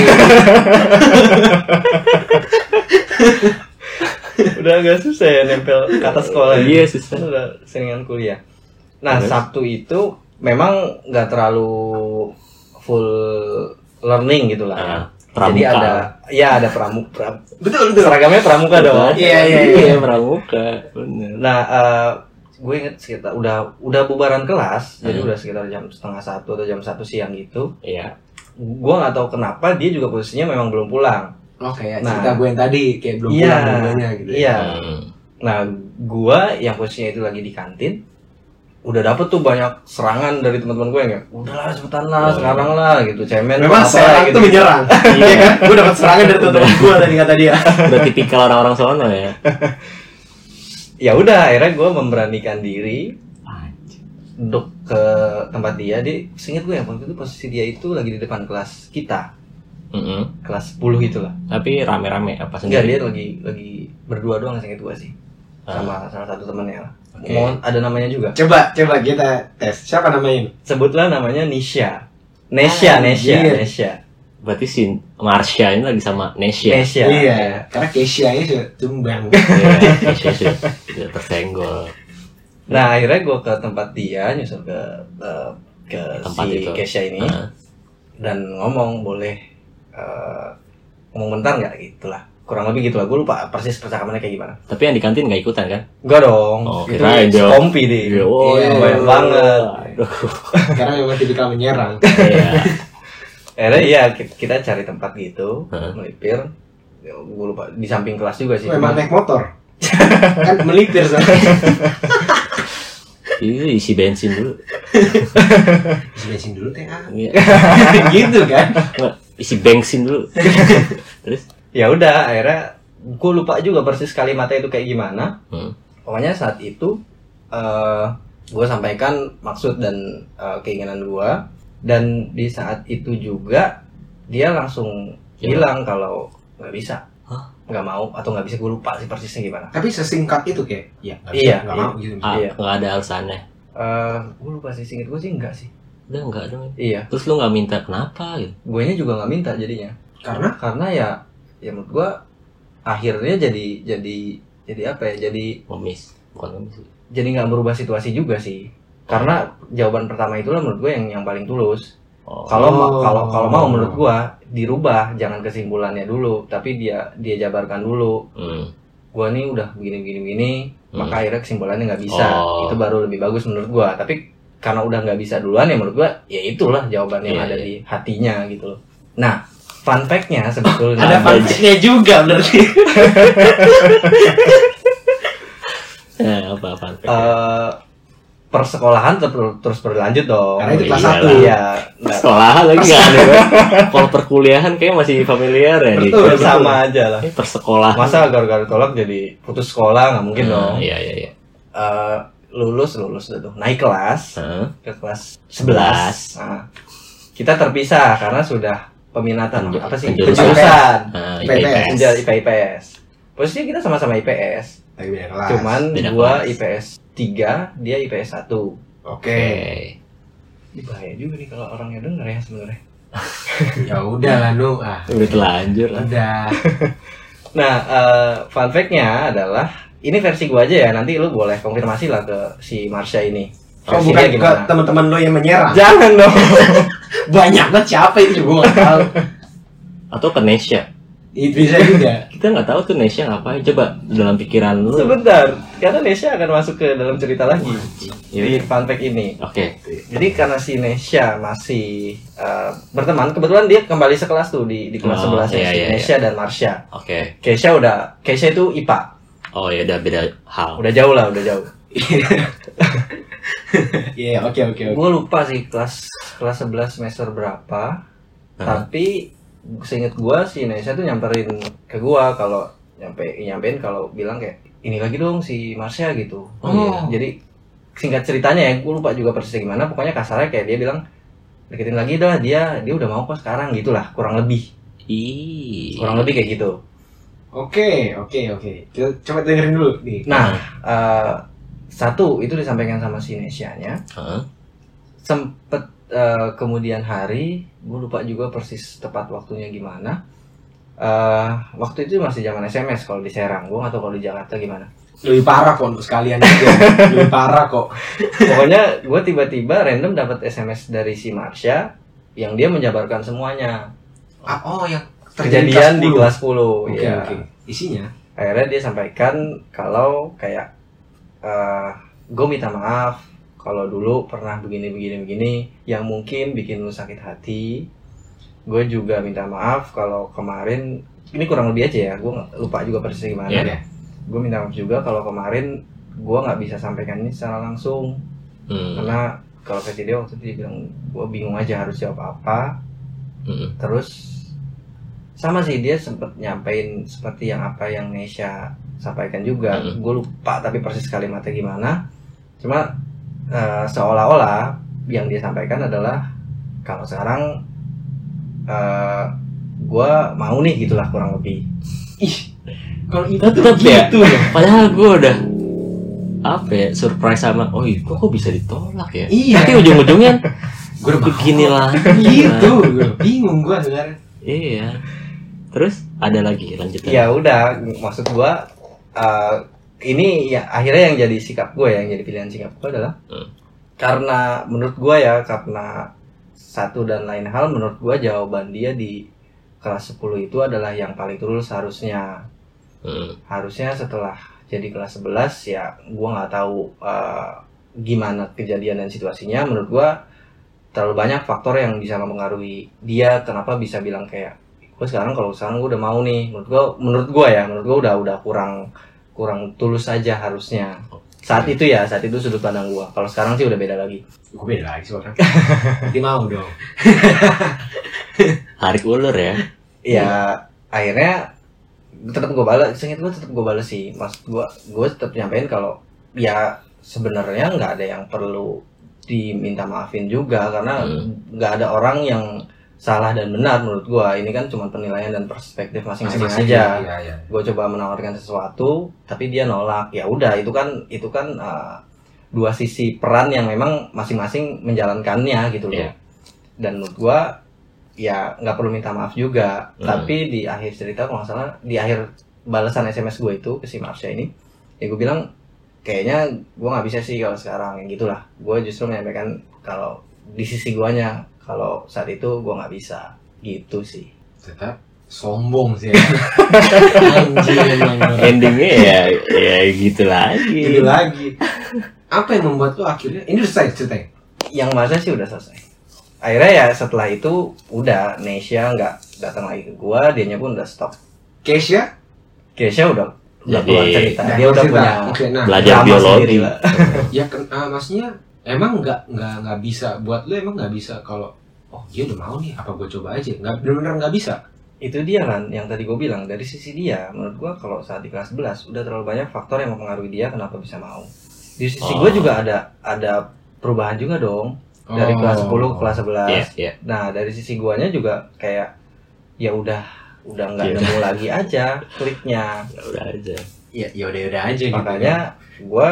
udah agak susah ya nempel kata sekolah Iya, susah. udah seringan kuliah nah Terus? sabtu itu memang nggak terlalu full learning gitu lah ya. Ah, pramuka. jadi ada ya ada pramuka Betul, betul. seragamnya pramuka dong Iya, iya, Iya, pramuka. Bener. nah eh, gue inget sekitar udah udah bubaran kelas jadi Hmm. udah sekitar jam setengah satu atau jam satu siang gitu Iya. gue nggak tahu kenapa dia juga posisinya memang belum pulang Oke, ya Nah. cerita gue yang tadi kayak belum Iya, pulang gitu. ya. iya Hmm. Nah, gua yang posisinya itu lagi di kantin, udah dapet tuh banyak serangan dari teman-teman gue yang kayak, udahlah cepetan lah, Oh. sekarang lah gitu, cemen Memang apa, serang gitu. tuh menyerang. Iya kan? Gue dapat serangan dari teman gue tadi kata dia. Udah tipikal orang-orang sono ya. Ya udah, akhirnya gua memberanikan diri untuk ke tempat dia. Dia, seinget gue ya, waktu itu posisi dia itu lagi di depan kelas kita, Mm-mm. kelas 10 itulah. Tapi rame-rame apa Enggak, sendiri? dia lagi lagi berdua doang seinget gue sih. Sama salah satu temennya lah. Oke. Mau ada namanya juga. Coba, coba kita tes. Siapa namanya? Sebutlah namanya Nisha. Nesha, Ah, Nesha, iya. Nesha. Berarti si Marsha ini lagi sama Nesya. Nesha. Iya, karena Keisha-nya sudah tumbang. Iya, Nesya sudah, sudah tersenggol. Nah akhirnya gue ke tempat dia nyusul ke eh, ke Tempat si itu. Kesha ini Ah. dan ngomong boleh eh, ngomong bentar nggak gitu lah. Kurang lebih gitu lah gue lupa persis percakapannya kayak gimana Tapi yang di kantin nggak ikutan kan? enggak dong Oh, itu kompi deh Oh, Iya, banyak banget. Karena memang tipikal menyerang. Iya. akhirnya iya ki- kita cari tempat gitu melipir gue lupa di samping kelas juga sih Memang Cuman- naik motor. kan melipir soalnya. Itu isi bensin dulu. Isi bensin dulu teh ah. Iya. gitu kan. Isi bensin dulu. Terus? Ya udah akhirnya gue lupa juga persis kalimatnya itu kayak gimana Hmm. pokoknya saat itu eh gue sampaikan maksud dan eh, keinginan gue dan di saat itu juga dia langsung Gimana? bilang kalau nggak bisa Hah? nggak mau atau nggak bisa gue lupa sih persisnya gimana Tapi sesingkat itu kayak, ya nggak Iya, nggak iya. mau gitu. Ah, Iya. nggak ada alasannya. eh gue lupa sih singkat gue sih enggak sih Udah enggak dong. iya Terus lu nggak minta kenapa gitu? gue juga nggak minta jadinya Karena karena ya ya menurut gue akhirnya jadi jadi jadi apa ya jadi Ngemis. Bukan sih. jadi nggak merubah situasi juga sih karena jawaban pertama itulah menurut gue yang yang paling tulus Oh. kalau Oh. kalau kalau mau menurut gue dirubah jangan kesimpulannya dulu tapi dia dia jabarkan dulu Hmm. gue nih udah begini begini begini Hmm. maka akhirnya kesimpulannya nggak bisa Oh. itu baru lebih bagus menurut gue tapi karena udah nggak bisa duluan ya menurut gue ya itulah jawaban yang Iya, ada iya. di hatinya gitu loh nah fun fact-nya sebetulnya ada fun fact-nya juga berarti. Eh, apa apa? eh, persekolahan ter- terus berlanjut dong Karena itu kelas Iyalah. satu. iya nah, Sekolahan lagi nggak ada. Bang. Kalau perkuliahan kayak masih familiar ya. di- Betul. sama aja lah Ini persekolahan. masa gara-gara tolak jadi putus sekolah nggak mungkin Nah, dong Iya iya iya. Eh, lulus lulus tuh naik kelas Heeh. ke kelas 11 Nah, kita terpisah karena sudah peminatan Penju- apa sih penjurusan. penjurusan Nah, IPS. IPS. Penjual IPA IPS posisinya kita sama-sama IPS kelas. cuman beda gua kelas. IPS 3 dia IPS 1 Oke. Ini bahaya juga nih kalau orangnya denger ya sebenarnya Ya udah lah Nu. Ah, Udah telanjur lah. udah. nah eh, fun fact-nya adalah ini versi gua aja ya nanti lu boleh konfirmasi lah ke si Marsha ini Versi bukan ke teman-teman lo yang menyerang? jangan dong Banyak banget siapa itu juga nggak tahu. Atau ke Nesha. Itu bisa juga. Kita nggak tahu tuh Nesha ngapain. Coba dalam pikiran lu. sebentar karena Nesha akan masuk ke dalam cerita lagi Iya. di fun fact ini Oke. Jadi karena si Nesha masih uh, berteman, kebetulan dia kembali sekelas tuh di di kelas Oh, 11 ya, iya, iya, Nesha dan Marsha. Oke. Kesha udah, Kesha itu IPA, Oh ya udah beda hal. udah jauh lah, udah jauh. Iya, oke oke oke. Gue lupa sih kelas kelas 11 semester berapa, Hah? tapi seinget gue si Nesha tuh nyamperin ke gue kalau nyampe nyampein kalau bilang kayak ini lagi dong si Marsha gitu. Oh, iya. Jadi singkat ceritanya ya, gue lupa juga persisnya gimana. Pokoknya kasarnya kayak dia bilang deketin lagi dah dia dia udah mau kok sekarang gitulah kurang lebih Ih. kurang lebih kayak gitu. Oke, oke, oke. Kita coba dengerin dulu nih. Nah eh, satu itu disampaikan sama si Nesha-nya Heeh. sempet eh, kemudian hari gue lupa juga persis tepat waktunya gimana. Eh, waktu itu masih zaman SMS kalau di Serang, gue tahu kalau di Jakarta gimana. Lebih parah kok untuk sekalian aja. Lebih parah kok. Pokoknya gue tiba-tiba random dapat SMS dari si Marsha yang dia menjabarkan semuanya Ah, oh, yang kejadian di 10. kelas 10 Oke, ya. oke. Isinya? Akhirnya dia sampaikan kalau kayak gue minta maaf kalau dulu pernah begini begini begini yang mungkin bikin lu sakit hati. Gue juga minta maaf kalau kemarin ini kurang lebih aja ya, gue lupa juga persisnya gimana. Iya. Gue minta maaf juga kalau kemarin gue nggak bisa sampaikan ini secara langsung Hmm. karena kalau versi dia waktu itu dia bilang gue bingung aja harus jawab apa Hmm. terus sama sih dia sempet nyampein seperti yang apa yang Nesha sampaikan juga Mm. gue lupa tapi persis kalimatnya gimana cuma eh, seolah-olah yang dia sampaikan adalah kalau sekarang eh gue mau nih gitulah kurang lebih Kalau itu Tetep ya? gitu ya. Padahal gue udah apa ya surprise sama oh iya kok, bisa ditolak ya Iya. tapi ujung-ujungnya Gue udah begini lah Gitu. Bingung gue dengar. iya terus ada lagi lanjutan ya udah maksud gue eh, ini ya akhirnya yang jadi sikap gue yang jadi pilihan sikap gue adalah Hmm. karena menurut gue ya karena satu dan lain hal menurut gue jawaban dia di kelas 10 itu adalah yang paling tulus harusnya Hmm. harusnya setelah jadi kelas 11 ya gua nggak tahu eh, gimana kejadian dan situasinya menurut gua terlalu banyak faktor yang bisa mempengaruhi dia kenapa bisa bilang kayak gue sekarang kalau sekarang gue udah mau nih menurut gua menurut gua ya menurut gua udah udah kurang kurang tulus saja harusnya saat itu ya saat itu sudut pandang gua kalau sekarang sih udah beda lagi Gue beda lagi sih orang. Nanti mau dong. Tarik ulur ya. ya akhirnya tetap gue balas singkat gue tetap gue balas sih mas gue gue tetap nyampein kalau ya sebenarnya nggak ada yang perlu diminta maafin juga karena Hmm. nggak ada orang yang salah dan benar menurut gue ini kan cuma penilaian dan perspektif masing-masing aja. Iya, iya. gue coba menawarkan sesuatu tapi dia nolak. Ya udah itu kan itu kan uh, dua sisi peran yang memang masing-masing menjalankannya gitu loh. Iya. dan menurut gue ya nggak perlu minta maaf juga. Hmm. tapi di akhir cerita kalau nggak salah di akhir balasan sms gue itu ke si Marsha ini ya gue bilang kayaknya gue nggak bisa sih kalau sekarang. Yang gitulah. Gue justru menyampaikan kalau di sisi guanya kalau saat itu gue nggak bisa gitu sih Tetap sombong sih. ya. Anjing emang. Endingnya ya ya gitu lagi. Ini lagi. Apa yang membuat lu akhirnya ini udah selesai ceritanya? yang masa sih udah selesai akhirnya ya setelah itu udah Nesha nggak datang lagi ke gua dianya pun udah stop Keisha? Kesha udah udah Jadi, keluar cerita Nah, dia udah cerita. punya Oke, nah. Belajar biologi. ya kan ah, maksudnya emang nggak nggak nggak bisa buat lu emang nggak bisa kalau oh dia udah mau nih apa gue coba aja? Nggak benar-benar nggak bisa. Itu dia kan yang tadi gue bilang. Dari sisi dia menurut gua kalau saat di kelas 11 udah terlalu banyak faktor yang mempengaruhi dia kenapa bisa mau. Di sisi Oh. gua juga ada ada perubahan juga dong. Dari Oh. kelas 10 ke kelas 11 Iya, iya. nah dari sisi guanya juga kayak ya udah udah nggak Ya nemu lagi aja kliknya. Ya udah aja. ya ya udah udah aja gitu makanya gue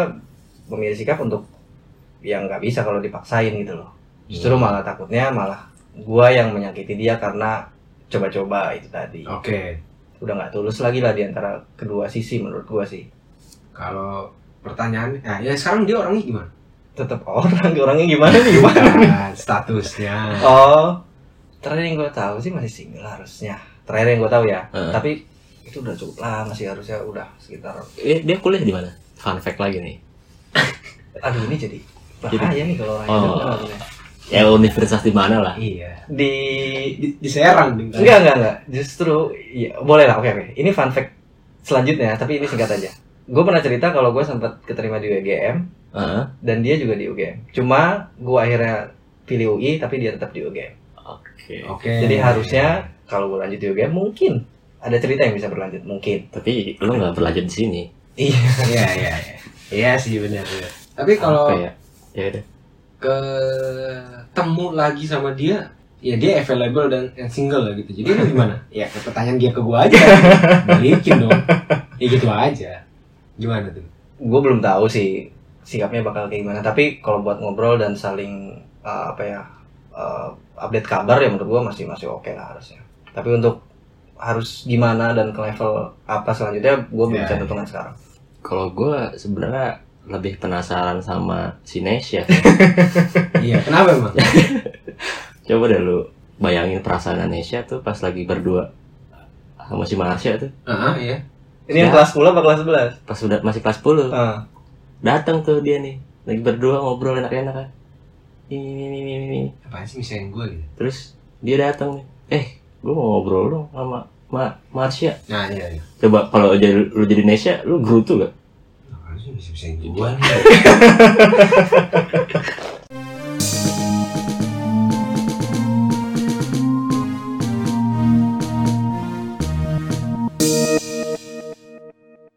memilih sikap untuk yang nggak bisa kalau dipaksain gitu loh. Justru Hmm. malah takutnya malah gue yang menyakiti dia karena coba-coba itu tadi. Oke. Udah nggak tulus lagi lah di antara kedua sisi menurut gue sih. Kalau pertanyaan nah, ya sekarang dia orangnya gimana? Tetap orang orangnya gimana nih? Gimana Nah, statusnya? Oh terakhir yang gue tahu sih masih single harusnya. Terakhir yang gue tahu ya. Heeh. tapi itu udah cukup lama sih harusnya udah sekitar Eh, dia kuliah di mana? Fun fact lagi nih. aduh ini jadi bahaya nih kalau orang Oh. itu. Ya universitas di mana lah? iya di di, di Serang Enggak, enggak, enggak. Justru, ya, boleh lah, oke, oke. Ini fun fact selanjutnya, tapi ini singkat aja. Gue pernah cerita kalau gue sempat keterima di UGM, Heeh. dan dia juga di UGM. Cuma gue akhirnya pilih UI, tapi dia tetap di UGM. Oke. oke Jadi harusnya, kalau gue lanjut di UGM, mungkin ada cerita yang bisa berlanjut, mungkin. Tapi lu nggak berlanjut di sini. Iya. iya iya iya iya sih benar tapi kalau ya? Ya udah. ketemu lagi sama dia ya dia available dan and single lah gitu jadi lu gimana ya pertanyaan dia ke gua aja balikin dong ya gitu aja gimana tuh Gue belum tahu sih sikapnya bakal kayak gimana. Tapi kalau buat ngobrol dan saling, uh, apa ya, uh, update kabar ya menurut gue masih masih oke lah harusnya. Tapi untuk harus gimana dan ke level apa selanjutnya gue belum Ya, bisa tentukan sekarang. Kalau gue sebenarnya lebih penasaran sama si Nesya. iya kenapa emang Coba deh lu bayangin perasaan Nesya tuh pas lagi berdua sama si Marsha tuh. ah iya Ini yang Ya. kelas 10 apa kelas 11? Pas udah masih kelas 10. Ah. Datang tuh dia nih. Lagi berdua ngobrol enak-enak kan. Ini, ini, ini, ini, ini. apaan sih misalnya gua gitu Terus dia datang nih. Eh, gue mau ngobrol dong sama Ma Marsha. nah iya iya Coba kalau jadi lu jadi Nesya, lu gerutu gak? Apaan sih bisa misalnya gua nih